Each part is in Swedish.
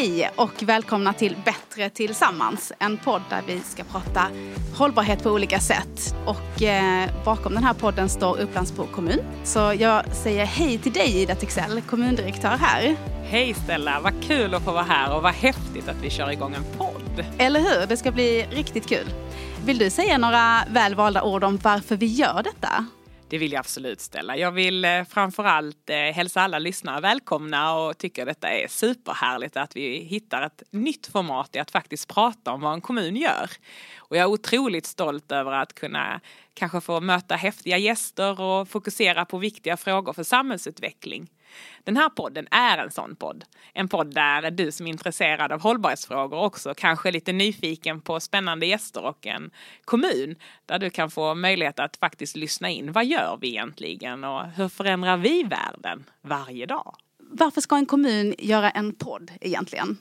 Hej och välkomna till Bättre tillsammans. En podd där vi ska prata hållbarhet på olika sätt. Och eh, bakom den här podden står Upplandsbro kommun. Så jag säger hej till dig Ida Texell, kommundirektör här. Hej Stella, vad kul att få vara här och vad häftigt att vi kör igång en podd. Eller hur, det ska bli riktigt kul. Vill du säga några välvalda ord om varför vi gör detta? Det vill jag absolut ställa. Jag vill eh, framförallt eh, hälsa alla lyssnare välkomna och tycker detta är superhärligt att vi hittar ett nytt format i att faktiskt prata om vad en kommun gör. Och jag är otroligt stolt över att kunna kanske få möta häftiga gäster och fokusera på viktiga frågor för samhällsutveckling. Den här podden är en sån podd. En podd där du som är intresserad av hållbarhetsfrågor också kanske är lite nyfiken på spännande gäster och en kommun där du kan få möjlighet att faktiskt lyssna in. Vad gör vi egentligen och hur förändrar vi världen varje dag? Varför ska en kommun göra en podd egentligen?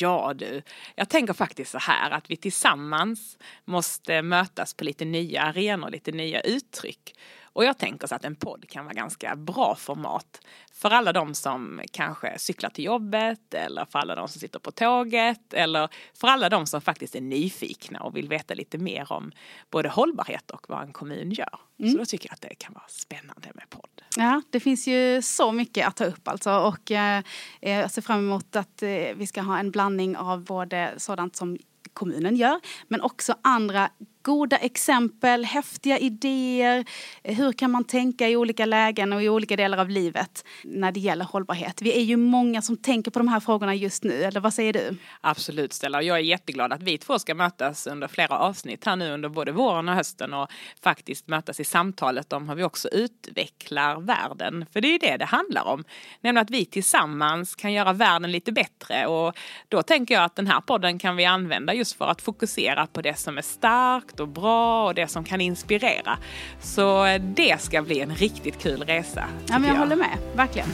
Ja du, jag tänker faktiskt så här att vi tillsammans måste mötas på lite nya arenor, lite nya uttryck. Och jag tänker så att en podd kan vara ganska bra format för alla de som kanske cyklar till jobbet eller för alla de som sitter på tåget eller för alla de som faktiskt är nyfikna och vill veta lite mer om både hållbarhet och vad en kommun gör. Mm. Så då tycker jag att det kan vara spännande. Ja, det finns ju så mycket att ta upp alltså. Och eh, eh, jag ser fram emot att eh, vi ska ha en blandning av både sådant som kommunen gör men också andra goda exempel, häftiga idéer. Eh, hur kan man tänka i olika lägen och i olika delar av livet när det gäller hållbarhet? Vi är ju många som tänker på de här frågorna just nu, eller vad säger du? Absolut Stella, jag är jätteglad att vi två ska mötas under flera avsnitt här nu under både våren och hösten och faktiskt mötas i samtalet om hur vi också utvecklar världen. För det är ju det det handlar om, nämligen att vi tillsammans kan göra världen lite bättre och då tänker jag att den här podden kan vi använda just för att fokusera på det som är starkt starkt och bra och det som kan inspirera. Så det ska bli en riktigt kul resa. Ja, men jag, jag håller med, verkligen.